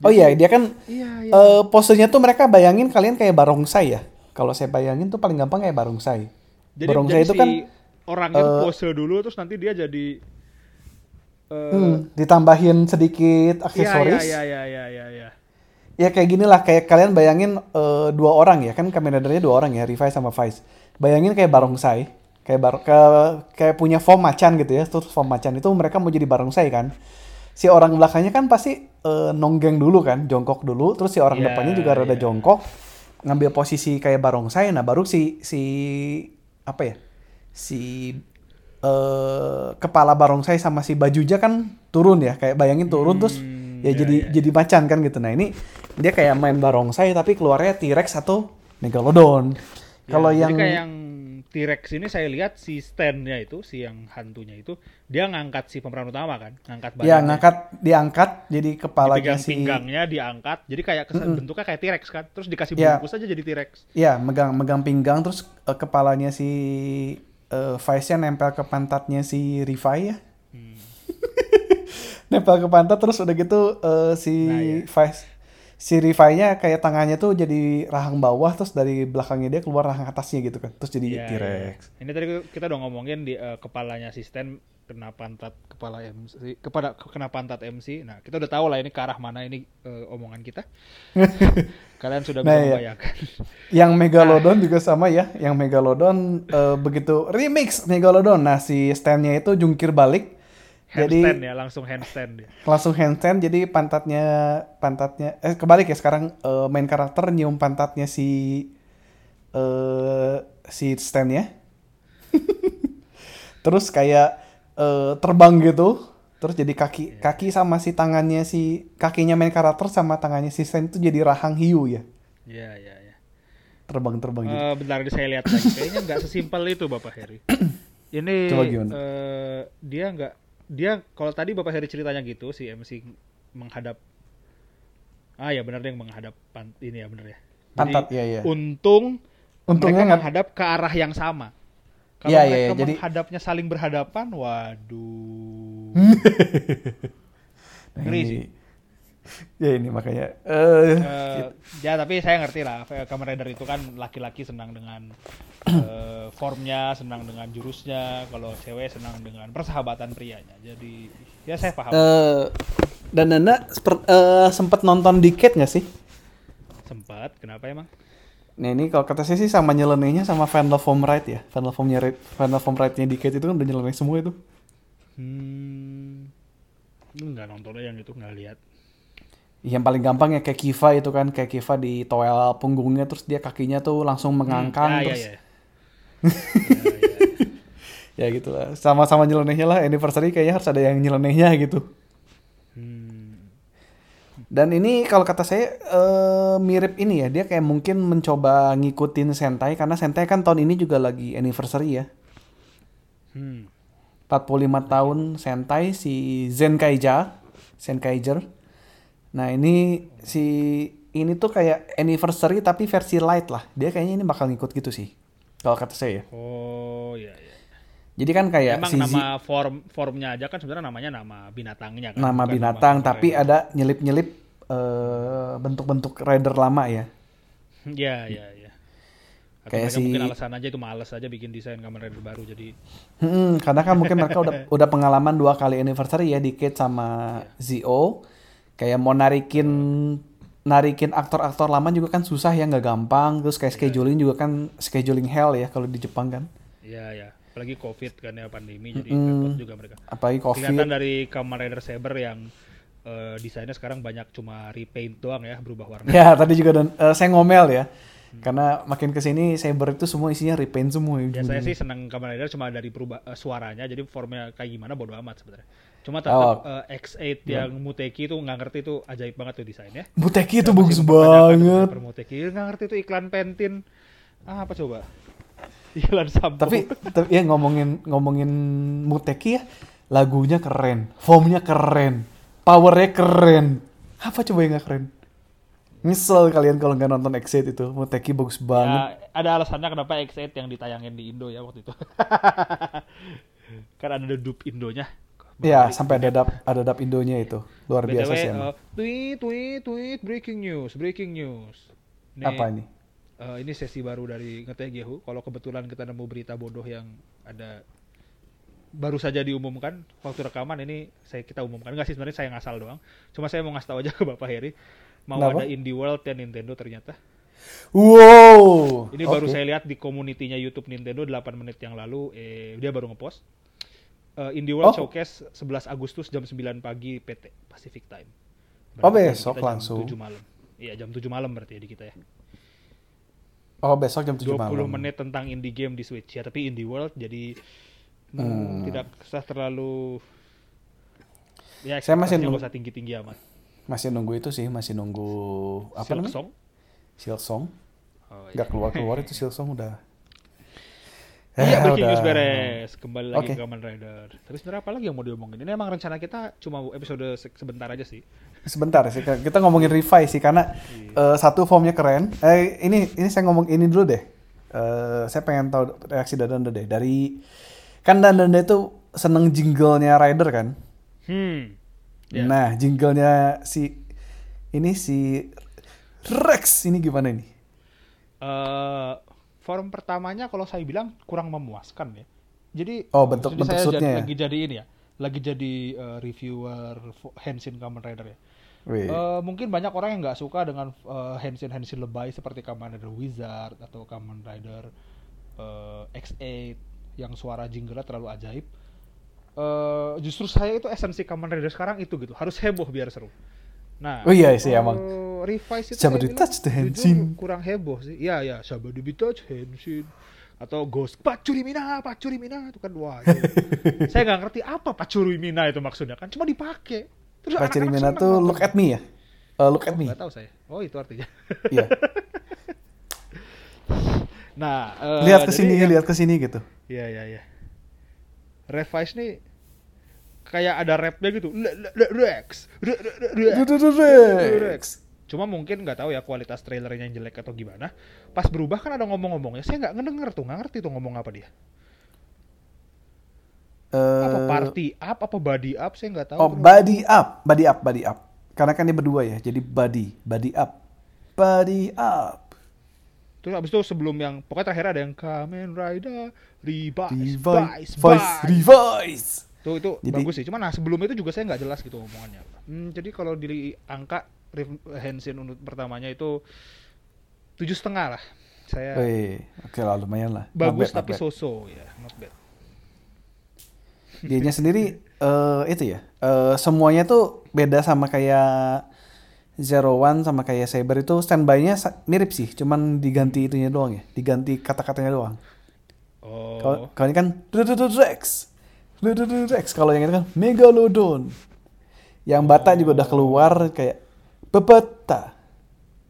Oh iya, dia kan Iya, iya. eh posenya tuh mereka bayangin kalian kayak barongsai ya. Kalau saya bayangin tuh paling gampang kayak barongsai. jadi barongsai jadi itu si kan orangnya eh, pose dulu terus nanti dia jadi eh, hmm, ditambahin sedikit Iya, aksesoris. iya, iya, iya, iya, iya. Ya kayak gini lah, kayak kalian bayangin eh, dua orang ya, kan Kamen Rider-nya dua orang ya, Revive sama Vice. Bayangin kayak barongsai, kayak bar ke, kayak punya form macan gitu ya, terus form macan itu mereka mau jadi barongsai kan. Si orang belakangnya kan pasti eh, nonggeng dulu kan, jongkok dulu, terus si orang Iya, depannya juga rada iya. jongkok, ngambil posisi kayak barongsai, nah baru si si apa ya, si eh kepala barongsai sama si bajunya kan turun ya, kayak bayangin turun terus Hmm, ya iya, jadi iya. jadi macan kan gitu. Nah ini dia kayak main barongsai tapi keluarnya T-Rex atau Megalodon. Ya, Kalau jadi yang kayak yang T-Rex ini saya lihat si stand-nya itu, si yang hantunya itu, dia ngangkat si pemeran utama kan, ngangkat ya badannya. ngangkat diangkat jadi dipegang si pinggangnya diangkat jadi kayak kesan bentuknya kayak T-Rex kan terus dikasih Ya. bungkus aja jadi T-Rex ya megang megang pinggang terus eh, kepalanya si eh, Vice-nya nempel ke pantatnya si Rifai ya. Hmm. nempel ke pantat terus udah gitu eh, si Nah, ya. Vice si Rifai-nya kayak tangannya tuh jadi rahang bawah terus dari belakangnya dia keluar rahang atasnya gitu kan. Terus jadi Iya, T-Rex. iya. ini tadi kita udah ngomongin di eh, kepalanya asisten kena pantat kepala MC kepada kena pantat MC nah kita udah tahu lah ini ke arah mana ini eh, omongan kita kalian sudah bisa Nah, membayangkan Yang Megalodon juga sama ya. Yang Megalodon eh, begitu remix Megalodon. Nah, si stand-nya itu jungkir balik. Handstand Jadi ya langsung handstand dia langsung handstand jadi pantatnya pantatnya eh kebalik ya sekarang eh, main karakter nyium pantatnya si eh si stand-nya. Terus kayak eh, terbang gitu. Terus jadi kaki kaki sama si tangannya si kakinya main karakter sama tangannya si stand itu jadi rahang hiu ya. iya iya iya Terbang-terbang gitu. Eh, bentar saya lihat lagi kayaknya nggak sesimpel itu Bapak Heri ini Coba gimana? eh, dia nggak dia kalau tadi Bapak Heri ceritanya gitu si MC menghadap ah ya benar yang menghadap pan, ini ya benar ya Pantat, iya, iya. untung Untungnya mereka menghadap ke arah yang sama kalau iya, mereka iya, jadi- menghadapnya saling berhadapan waduh Nah, ngeri ini- sih. Ya ini makanya. Eh Eh, ya tapi saya ngerti lah Kamen Rider itu kan laki-laki senang dengan eh, formnya senang dengan jurusnya. Kalau cewek senang dengan persahabatan prianya. Jadi ya saya paham. Eh, dan Nanda seper- eh, sempet nonton dikit nggak sih? sempat kenapa emang? Nah ini kalau kata saya sih sama nyelenehnya sama Fan Love Home Ride ya. Fan Love Home Ride, Fan Love Home Ride-nya dikit itu kan udah nyeleneh semua itu. hmm nggak nonton aja yang itu nggak lihat Yang paling gampang ya kayak Kiva itu kan kayak Kiva di toel punggungnya terus dia kakinya tuh langsung mengangkang ya, terus ya, ya. Ya, ya. ya gitu lah. Sama-sama nyelenehnya lah anniversary kayaknya harus ada yang nyelenehnya gitu. Hmm. Dan ini kalau kata saya eh, mirip ini ya, dia kayak mungkin mencoba ngikutin Sentai karena Sentai kan tahun ini juga lagi anniversary ya. Hmm. 45 tahun Sentai si Zenkaiger, Zenkaiger. Nah, ini si ini tuh kayak anniversary tapi versi light lah. Dia kayaknya ini bakal ngikut gitu sih. Kalau kata saya ya. oh ya ya Jadi kan kayak Emang si Z- nama form formnya aja kan sebenarnya namanya nama binatangnya kan. nama bukan binatang Kamen tapi Rider. ada nyelip-nyelip eh, bentuk-bentuk rider lama ya. Iya, iya, iya. Kayak si- mungkin alasan aja itu males aja bikin desain Kamen Rider baru jadi Hmm, karena kan mungkin mereka udah udah pengalaman dua kali anniversary ya Decade sama Zo. Kayak mau narikin narikin aktor-aktor lama juga kan susah ya nggak gampang. Terus kayak scheduling juga kan scheduling hell ya kalau di Jepang kan. Iya ya, apalagi COVID kan ya pandemi jadi repot juga mereka. Apalagi Kelihatan covid. dari Kamen Rider Saber yang eh, desainnya sekarang banyak cuma repaint doang ya, berubah warna. Ya tadi juga dan eh, saya ngomel ya. Karena makin ke sini Saber itu semua isinya repaint semua. Ya saya sih seneng Kamen Rider cuma dari perubah eh, suaranya, jadi formnya kayak gimana bodo amat sebenarnya. Cuma tetap Oh. eh, X8 yang Muteki itu nggak ngerti itu ajaib banget tuh desainnya. Buteki itu bagus banget. per Muteki nggak ngerti itu iklan Pentin. Ah, apa coba? Iklan sampo. Tapi, tapi ya ngomongin ngomongin Muteki ya, lagunya keren, formnya keren, powernya keren. Apa coba yang gak keren? Nyesel kalian kalau nggak nonton Exit itu, Muteki bagus banget. Ya, ada alasannya kenapa X8 yang ditayangin di Indo ya waktu itu. kan ada dub Indonya. Ya, sampai ada dub ada dub Indonya itu, luar BTW, biasa sih emang. eh, tweet, tweet, tweet, breaking news, breaking news. Ini, Apa ini? eh, ini sesi baru dari Ngeteh Gehu. Kalau kebetulan kita nemu berita bodoh yang ada baru saja diumumkan waktu rekaman ini saya kita umumkan enggak sih sebenarnya saya ngasal doang. Cuma saya mau ngasih tahu aja ke Bapak Heri mau Kenapa? ada Indie World ya Nintendo ternyata. Wow. Ini baru Oke. saya lihat di komunitinya YouTube Nintendo 8 menit yang lalu eh dia baru ngepost. Eh, Indie World Oh. Showcase 11 Agustus jam 9 pagi PT Pacific Time. Oh, Berarti besok kita jam langsung. 7 malam. Iya, jam 7 malam berarti ya di kita ya. Oh, besok jam 7 20 malam. menit tentang indie game di Switch ya, tapi Indie World jadi hmm, Hmm. tidak usah terlalu ya Saya masih nunggu- usah tinggi-tinggi amat. Masih nunggu itu sih, masih nunggu apa Silk namanya? Song? Silksong. Oh, iya. Nggak keluar-keluar itu Silksong udah. Iya, Eh, breaking udah. news beres. Kembali lagi Oke. ke Kamen Rider. Tapi sebenarnya apa lagi yang mau diomongin? Ini emang rencana kita cuma episode se- sebentar aja sih. Sebentar sih, kita ngomongin revise sih karena Iya. eh, satu formnya keren. Eh ini ini saya ngomong ini dulu deh. Eh saya pengen tahu reaksi Dadanda deh dari kan Dadanda itu seneng jinglenya Rider kan. Hmm. Ya. Nah jinglenya si ini si Rex ini gimana nih? Eh, form pertamanya kalau saya bilang kurang memuaskan ya. Jadi Oh, bentuk- jadi bentuk saya jadi- ya? lagi jadi ini ya, lagi jadi eh, reviewer Henshin Kamen Rider ya. Wih. Eh, mungkin banyak orang yang nggak suka dengan eh, Henshin Henshin lebay seperti Kamen Rider Wizard atau Kamen Rider eh, X8 yang suara jinglenya terlalu ajaib. Eh, justru saya itu esensi Kamen Rider sekarang itu gitu, harus heboh biar seru. Nah, Oh iya sih, eh, emang. Revise itu bilang touch the Henshin? kurang heboh sih. Iya ya, siapa di touch Henshin atau Ghost Pacuri Mina, Pacuri Mina itu kan wah. itu. saya nggak ngerti apa Pacuri Mina itu maksudnya kan, cuma dipakai. Terus anak-anak Cirimina seneng tuh nonton. look at me ya? Eh, look at Oh, me. nggak tahu saya. Oh itu artinya. Iya. nah, eh, lihat ke sini, lihat ke sini gitu. Iya iya iya. Revise nih kayak ada rapnya gitu. Rex, Re- re- re- Rex. Rex. Cuma mungkin nggak tahu ya kualitas trailernya yang jelek atau gimana. Pas berubah kan ada ngomong-ngomongnya. Saya nggak ngedenger tuh, nggak ngerti tuh ngomong apa dia. Apa Eh, party up, apa body up, saya nggak tahu. Oh, body up, body up, body up. Karena kan dia berdua ya, jadi body, body up, body up. Terus abis itu sebelum yang pokoknya terakhir ada yang Kamen Rider Revise, Revise, Vice, Revise. Tuh itu Jadi- bagus sih. Cuma nah sebelum itu juga saya nggak jelas gitu omongannya. Hmm, jadi kalau di Henshin unit pertamanya itu tujuh setengah lah. Saya oke lah lumayan lah. Not bagus bad, tapi so-so ya, not bad. Dianya sendiri eh itu ya. eh semuanya tuh beda sama kayak Zero One sama kayak Saber itu standby-nya mirip sih, cuman diganti itunya doang ya, diganti kata-katanya doang. Oh, kalau ini kan Rex, Rex. Kalau yang itu kan Megalodon. Yang Bata juga udah keluar kayak Bebata.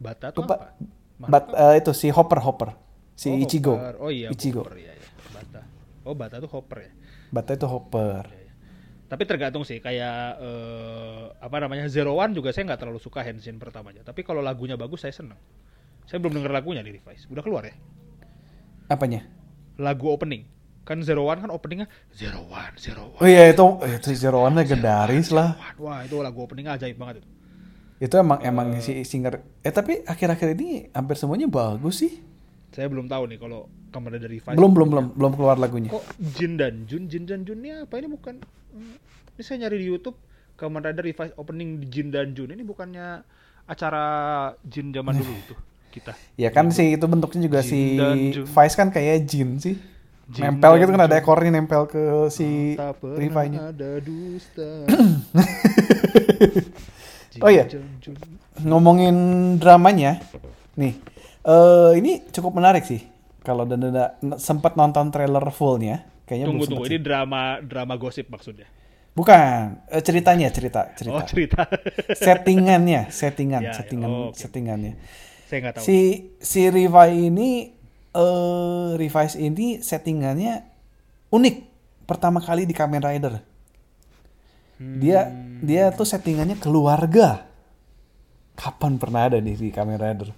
Bata tuh Beba- apa? Bat, eh, itu si Hopper Hopper, si Oh, Ichigo. Hopper. Oh iya, Ichigo. Hopper, iya, iya. Bata. Oh, Bata tuh Hopper ya. Bata itu Hopper. Iya, iya. Tapi tergantung sih kayak eh, apa namanya Zero One juga saya nggak terlalu suka Henshin pertamanya. Tapi kalau lagunya bagus saya seneng. Saya belum denger lagunya di Revise. Udah keluar ya? Apanya? Lagu opening. kan Zero One kan openingnya Zero One Zero One Oh iya itu itu Zero One legendaris lah. wah itu lagu openingnya ajaib banget itu Itu emang emang si singer. Eh tapi akhir-akhir ini hampir semuanya bagus sih. saya belum tahu nih kalau Kamen Rider Revice Belum belum belum belum keluar lagunya. kok Jin dan Jun? Jin dan Jun ini apa? Ini bukan hmm, ini saya nyari di YouTube. Kamen Rider Revice opening di Jin dan Jun. Ini bukannya acara Jin zaman dulu itu kita? Ya kan sih itu bentuknya juga si Jin Jun. Vice kan kayak Jin sih. Jin nempel gitu kan ada ekornya nempel ke si ada dusta. Jin Oh iya. dan. Ngomongin dramanya, nih, eh ini cukup menarik sih. Kalau dan sempat nonton trailer fullnya, kayaknya tunggu tunggu sempet ini sih. drama drama gosip maksudnya Bukan, eh, ceritanya cerita cerita. oh cerita Settingannya, settingan, Ya, ya. settingan, Oh, oke. settingannya. saya nggak tahu Si si Rivai ini eh Revise ini settingannya unik. Pertama kali di Kamen Rider. Dia Hmm. dia tuh settingannya keluarga. Kapan pernah ada nih di Kamen Rider?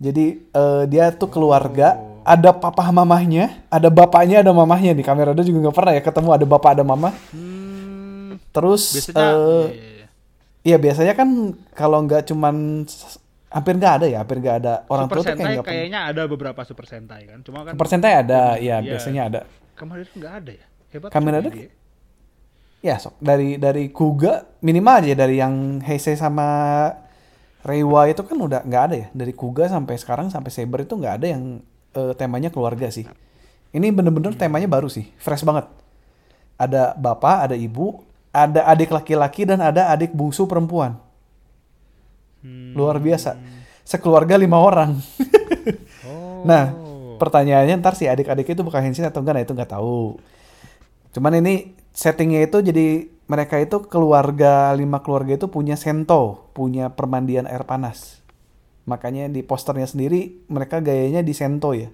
Jadi eh, dia tuh keluarga, Oh. ada papa mamahnya, ada bapaknya, ada mamahnya nih. Kamen Rider juga nggak pernah ya ketemu ada bapak ada mama. Hmm, Terus biasanya eh, iya, iya. Iya biasanya kan kalau nggak cuman hampir nggak ada ya, hampir nggak ada orang Super tua Sentai kayak kayaknya ada beberapa Super Sentai kan cuma kan Super Sentai ada, ya Iya. biasanya ada. Rider nggak ada ya hebat Rider dia. Ya sok dari dari Kuga minimal aja dari yang Heisei sama Reiwa itu kan udah nggak ada ya. Dari Kuga sampai sekarang sampai Saber itu nggak ada yang eh, temanya keluarga sih. Ini bener-bener temanya baru sih, fresh banget. Ada bapak, ada ibu, ada adik laki-laki dan ada adik bungsu perempuan. Hmm. Luar biasa. Sekeluarga lima orang. oh Nah, pertanyaannya ntar si adik-adik itu bukan Henshin atau enggak, nah itu nggak tahu. Cuman ini settingnya itu jadi mereka itu keluarga lima keluarga itu punya sento, punya permandian air panas. Makanya di posternya sendiri mereka gayanya di sento ya.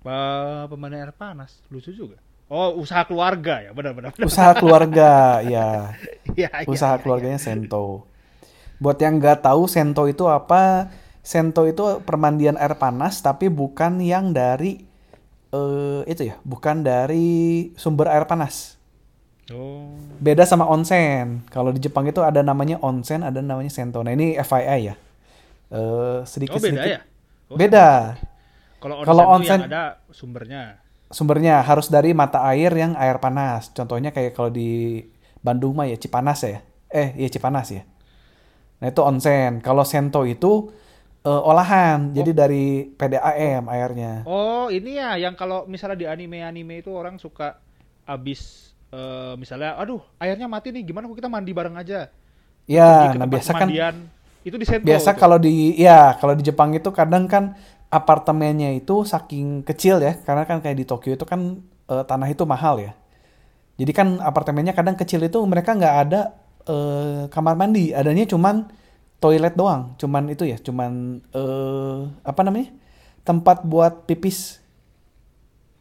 Pemandangan air panas lucu juga oh usaha keluarga ya benar-benar Usaha keluarga, ya. Usaha iya, keluarganya sento. Buat yang nggak tahu sento itu apa? Sento itu permandian air panas tapi bukan yang dari eh itu ya, bukan dari sumber air panas. oh Beda sama onsen. Kalau di Jepang itu ada namanya onsen, ada namanya sento. Nah ini FYI ya. Eh sedikit oh beda sedikit. ya Oh, Beda. kalau onsen, yang onsen- ada sumbernya Sumbernya harus dari mata air yang air panas. Contohnya kayak kalau di Bandung mah ya Cipanas ya. Eh, iya Cipanas ya. Nah, itu onsen. Kalau sento itu eh, olahan. Jadi dari PDAM airnya. oh ini ya yang kalau misalnya di anime-anime itu orang suka abis eh, misalnya aduh airnya mati nih gimana kalau kita mandi bareng aja Ya, nah biasa kan itu di Sento biasa itu. kalau di ya, kalau di Jepang itu kadang kan apartemennya itu saking kecil ya, karena kan kayak di Tokyo itu kan eh, tanah itu mahal ya. Jadi kan apartemennya kadang kecil itu mereka nggak ada eh, kamar mandi, adanya cuman toilet doang, cuman itu ya, cuman eh, apa namanya? tempat buat pipis.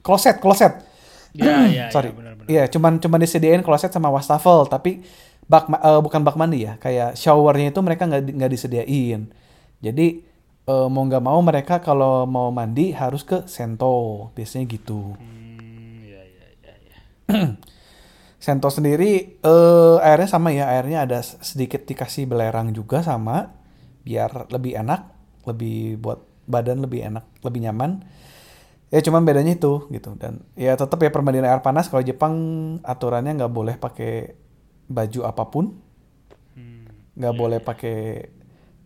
Kloset, kloset. ya ya Sorry. ya, benar-benar Iya, cuman cuman disediain kloset sama wastafel, tapi bak ma- eh, bukan bak mandi ya, kayak showernya itu mereka nggak nggak disediain. Jadi eh, mau nggak mau mereka kalau mau mandi harus ke sento, biasanya gitu. Hmm, ya ya ya ya Sento sendiri eh airnya sama ya, airnya ada sedikit dikasih belerang juga sama, biar lebih enak, lebih buat badan lebih enak, lebih nyaman. Ya cuman bedanya itu gitu dan ya tetap ya permandian air panas kalau Jepang aturannya nggak boleh pakai baju apa pun, Hmm. nggak boleh pakai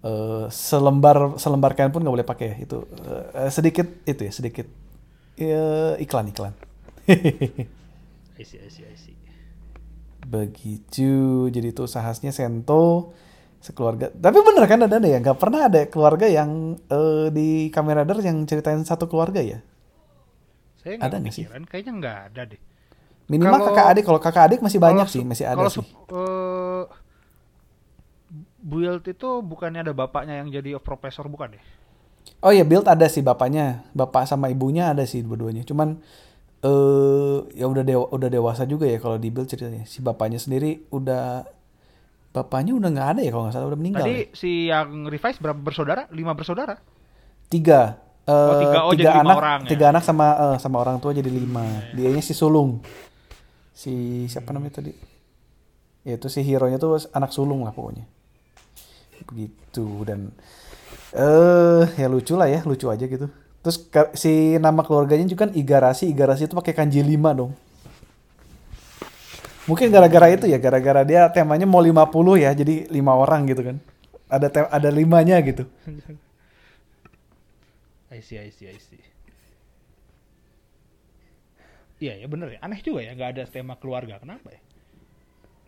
eh, selembar selembar kain pun nggak boleh pakai itu Eh, sedikit itu ya sedikit ya, iklan iklan. I see, I see, I see. Begitu, jadi itu sahasnya Sento sekeluarga. Tapi bener kan ada ada ya, nggak pernah ada keluarga yang eh, di Kamen Rider yang ceritain satu keluarga ya. Saya Ada nggak sih? kayaknya nggak ada deh. Minimal Kalau- kakak adik, kalau kakak adik masih banyak sih, masih ada sih. su- eh, Build itu bukannya ada bapaknya yang jadi profesor bukan deh? Oh iya, build ada sih bapaknya, bapak sama ibunya ada sih dua-duanya. Cuman eh ya udah dewa, udah dewasa juga ya kalau di build ceritanya. Si bapaknya sendiri udah bapaknya udah nggak ada ya kalau nggak salah udah meninggal. Tadi ya. si yang revise berapa bersaudara? Lima bersaudara. Tiga, Eh, Oh, tiga- oh, jadi lima anak, orang ya? tiga anak sama eh, sama orang tua jadi lima. Dianya si sulung. Si siapa namanya tadi? Ya itu si hero-nya tuh anak sulung lah pokoknya. Begitu dan eh ya lucu lah ya, lucu aja gitu. Terus si nama keluarganya juga kan Igarashi, Igarashi itu pakai kanji 5 dong. Mungkin gara-gara itu ya, gara-gara dia temanya mau 50 ya, jadi lima orang gitu kan. Ada tem ada limanya gitu. I see, I see, I see. Iya ya bener ya, aneh juga ya nggak ada tema keluarga. Kenapa ya?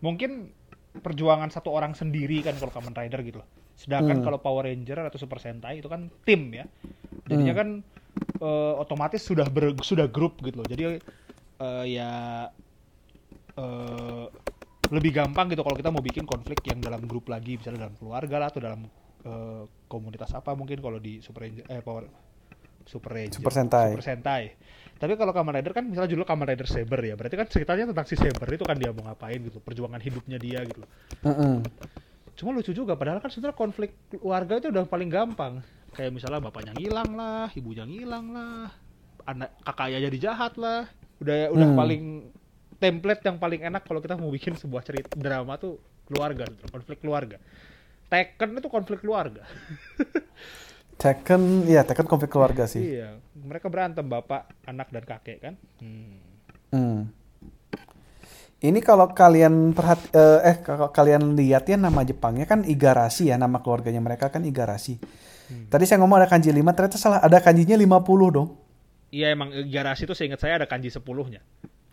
Mungkin perjuangan satu orang sendiri kan kalau Kamen Rider gitu loh. Sedangkan Hmm. kalau Power Ranger atau Super Sentai itu kan tim ya. Jadinya Hmm. kan eh, otomatis sudah ber, sudah grup gitu loh. Jadi eh, ya eh, lebih gampang gitu kalau kita mau bikin konflik yang dalam grup lagi, misalnya dalam keluarga lah atau dalam eh, komunitas apa mungkin kalau di Super Ranger eh Power Super Ranger Super Sentai. Super Sentai. Tapi kalau Kamen Rider kan misalnya judul Kamen Rider Saber ya, berarti kan ceritanya tentang si Saber itu kan dia mau ngapain gitu, perjuangan hidupnya dia gitu. loh. Mm-mm. Cuma lucu juga, padahal kan sebenarnya konflik keluarga itu udah paling gampang. Kayak misalnya bapaknya ngilang lah, ibunya ngilang lah, anak kakaknya jadi jahat lah. Udah udah Hmm. paling template yang paling enak kalau kita mau bikin sebuah cerita drama tuh keluarga, konflik keluarga. Tekken itu konflik keluarga. Tekken, ya Tekken konflik keluarga sih. Iya, mereka berantem bapak, anak dan kakek kan. Hmm. Hmm. Ini kalau kalian perhati eh, eh kalau kalian lihat ya nama Jepangnya kan Igarashi ya, nama keluarganya mereka kan Igarashi. Hmm. Tadi saya ngomong ada kanji 5, ternyata salah. Ada kanjinya 50 dong. Iya emang garasi itu seingat saya ada kanji 10-nya.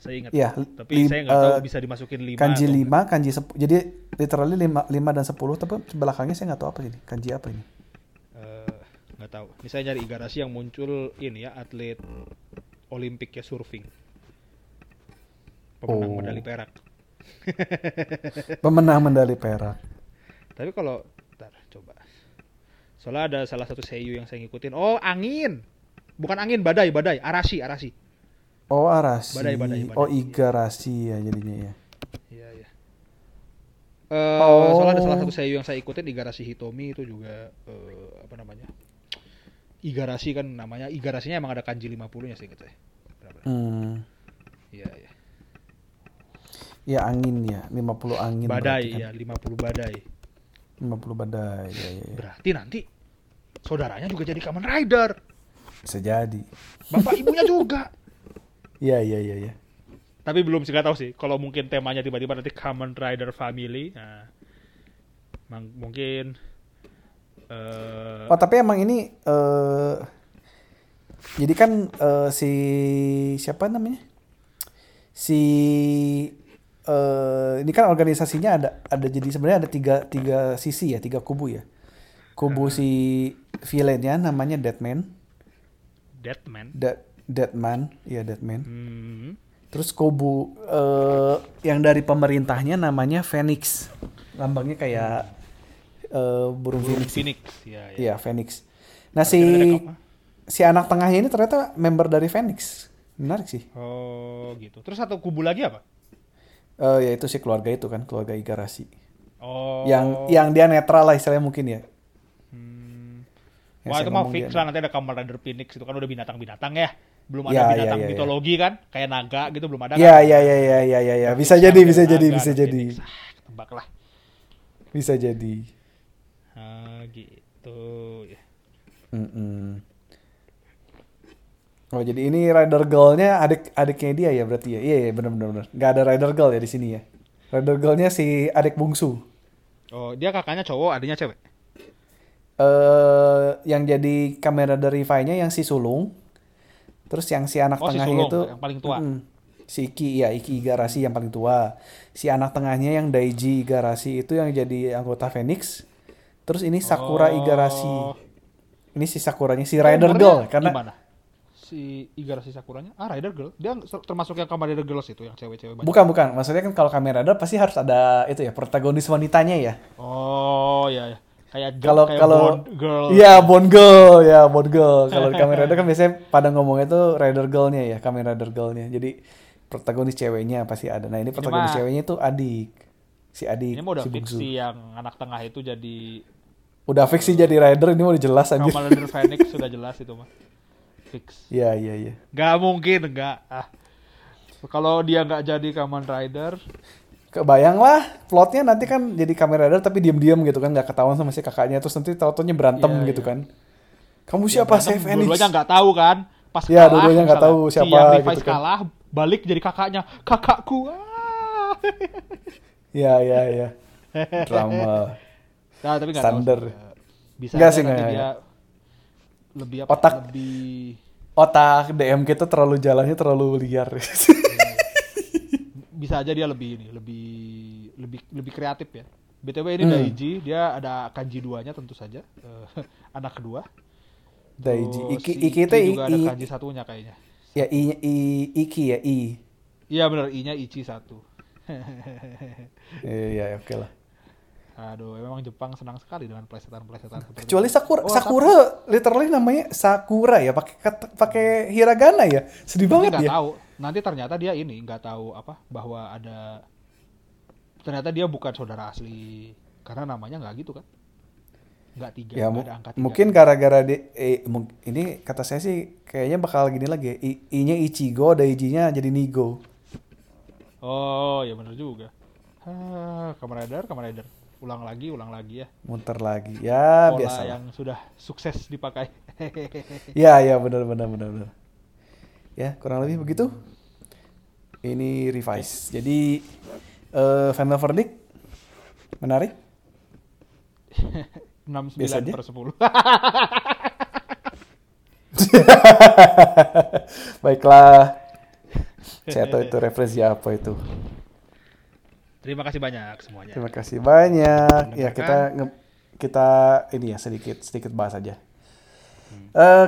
Saya ingat. Iya, Tapi lim- saya nggak tahu eh, bisa dimasukin 5 Kanji 5, kanji 10. Jadi literally 5, 5 dan 10, tapi belakangnya saya nggak tahu apa ini. Kanji apa ini? Eh, nggak tahu. Ini saya nyari Igarashi yang muncul ini ya atlet Olimpik ya surfing. Pemenang Oh. medali perak. Pemenang medali perak. Tapi kalau ntar coba. Soalnya ada salah satu seiyu yang saya ngikutin. Oh, angin. Bukan angin, badai, badai. Arashi, Arashi. Oh, Arashi. Badai, badai, badai. Oh, Igarashi ya jadinya ya. Iya, iya. Eh, Oh. soalnya ada salah satu seiyu yang saya ikutin Igarashi Hitomi itu juga eh, apa namanya? Igarashi kan namanya Igarashinya emang ada kanji 50-nya sih gitu ya. Hmm. Iya, iya. Ya angin ya, 50 angin. Badai berarti ya, 50 badai. kan. 50 badai. Ya, ya, ya. Berarti nanti saudaranya juga jadi Kamen Rider. Bisa jadi. Bapak ibunya juga. Iya, iya, iya, iya. Tapi belum sih tahu sih. Kalau mungkin temanya tiba-tiba nanti Kamen Rider Family, nah mungkin eh Oh tapi emang ini eh jadi kan eh, si siapa namanya si eh ini kan organisasinya ada ada jadi sebenarnya ada tiga tiga sisi ya tiga kubu ya kubu si villainnya namanya Deadman Deadman. Dead Deadman ya Deadman Hmm. terus kubu eh yang dari pemerintahnya namanya Phoenix lambangnya kayak eh, burung Burung Phoenix Phoenix. Ya, ya. Iya, Phoenix. Nah, si si anak tengahnya ini ternyata member dari Phoenix. Menarik sih. Oh, gitu. Terus satu kubu lagi apa? Eh yaitu si keluarga itu kan, keluarga Igarashi. Oh. Yang yang dia netral lah istilahnya mungkin ya. Hmm. Yang Wah itu mah fix lah nanti ada Kamen Rider Phoenix itu kan udah binatang-binatang ya. Belum ada Ya, ya, binatang ya, ya. mitologi kan, kayak naga gitu belum ada. Iya, kan? iya, iya, iya, iya, iya, ya. Fix Bisa jadi, bisa jadi, naga, bisa jadi. Ah, tebak lah. Bisa jadi. Ah, gitu ya. Mm-mm. Oh, jadi ini Rider Girl-nya adik adiknya dia ya berarti ya. Iya, iya benar benar benar. Gak ada Rider Girl ya di sini ya. Rider Girl-nya si adik bungsu. Oh, dia kakaknya cowok, adiknya cewek. eh yang jadi kamera dari nya yang si sulung. Terus yang si anak Oh, si tengahnya sulung, itu yang paling tua. Mm-mm. si Iki ya Iki Igarashi yang paling tua. Si anak tengahnya yang Daiji Igarashi itu yang jadi anggota Phoenix. Terus ini Sakura Oh. Igarashi. Ini si Sakuranya si Rider umurnya Girl karena gimana? Si Igarashi Sakuranya? Ah, Rider Girl. Dia termasuk yang Kamen Rider Girls itu yang cewek-cewek banyak. bukan bukan maksudnya kan kalau kamera Rider pasti harus ada itu ya protagonis wanitanya ya. Oh, iya ya. Kayak Kalau kayak kalau Bond girl. Iya, Bond Girl ya, Bond Girl. Kalau di Kamen Rider kan biasanya pada ngomongnya tuh Rider Girl-nya ya, Kamen Rider Girl-nya. Jadi protagonis ceweknya pasti ada. Nah, ini protagonis mah- ceweknya tuh adik. Si adik, Ini mau udah si sih yang anak tengah itu jadi Udah fix sih jadi rider, ini mau jelas anjir. Kamen Rider Phoenix sudah jelas itu mah. Fix. Iya iya iya. Gak mungkin enggak. Ah. Kalau dia nggak jadi Kamen Rider, Kebayang lah plotnya nanti kan jadi kamera rider tapi diam-diam gitu kan nggak ketahuan sama si kakaknya terus nanti tau-taunya berantem Iya, gitu iya. kan. Kamu siapa berantem, Save Phoenix? Dua-duanya nggak tahu kan. Pas Iya, kalah, dua-duanya nggak tahu si siapa yang Levi's gitu kan. kalah, balik jadi kakaknya. Kakakku. Ah. Iya iya iya. Drama. Nah, tapi nggak Standar. Bisa Nggak aja sih, nanti nggak, dia lebih apa? Otak. Lebih Otak DM kita terlalu jalannya terlalu liar. bisa aja dia lebih ini, lebih lebih lebih kreatif ya. BTW ini Hmm. Daiji, dia ada kanji duanya tentu saja. Eh, anak kedua. Daiji. Iki, iki itu i, juga ada i- kanji satunya kayaknya. ya i, i, iki ya i. Iya benar, I-nya Ichi satu. Iya oke lah. Aduh, memang Jepang senang sekali dengan plesetan-plesetan seperti Kecuali. Sakura, Oh, Sakura literally namanya Sakura ya, pakai pakai hiragana ya. Sedih tapi banget ya. tahu. Nanti ternyata dia ini nggak tahu apa bahwa ada ternyata dia bukan saudara asli karena namanya nggak gitu kan? Nggak tiga, Ya nggak ada angka tiga. mungkin gara-gara di eh, ini kata saya sih kayaknya bakal gini lagi. ya. I, I-nya Ichigo, Daiji-nya jadi Nigo. Oh, ya benar juga. Ah, Kamen Rider, Kamen Rider. Ulang lagi, ulang lagi ya. Muter lagi. Ya, Pola biasa. yang sudah sukses dipakai. Ya, ya benar benar benar benar. Ya, kurang lebih begitu. Ini revise. Jadi eh final verdict menarik. 69 Biasa aja. per 10. Baiklah. Saya tahu itu referensi apa itu. Terima kasih banyak semuanya. Terima kasih banyak. Ya kita nge- kita ini ya sedikit sedikit bahas aja.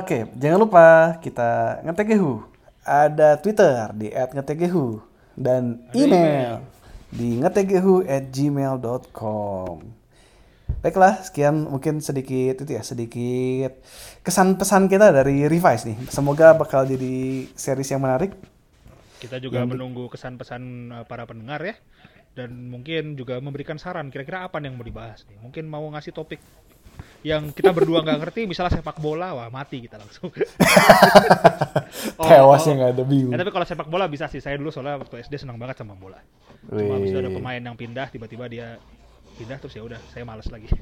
Oke, jangan lupa kita ngetegehu. Ada Twitter di @ngetegehu dan Ada email di ngetegehu@gmail.com. Baiklah, sekian mungkin sedikit itu ya, sedikit kesan pesan kita dari Revise nih. Semoga bakal jadi series yang menarik. Kita juga menunggu kesan-pesan uh, para pendengar ya. Dan mungkin juga memberikan saran kira-kira apa nih yang mau dibahas nih. Mungkin mau ngasih topik yang kita berdua nggak ngerti, misalnya sepak bola, wah mati kita langsung. Oh, Tewasnya nggak ada bingung. Ya, tapi kalau sepak bola bisa sih. Saya dulu soalnya waktu SD senang banget sama bola. Cuma habis ada pemain yang pindah, tiba-tiba dia pindah terus ya udah saya malas lagi.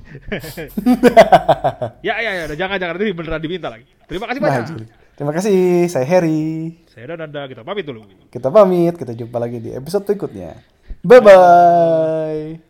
ya ya ya, udah jangan jangan nanti beneran diminta lagi. Terima kasih Nah, banyak. Juli. Terima kasih, saya Harry. Saya Nanda, kita pamit dulu. Kita pamit, kita jumpa lagi di episode berikutnya. Bye bye.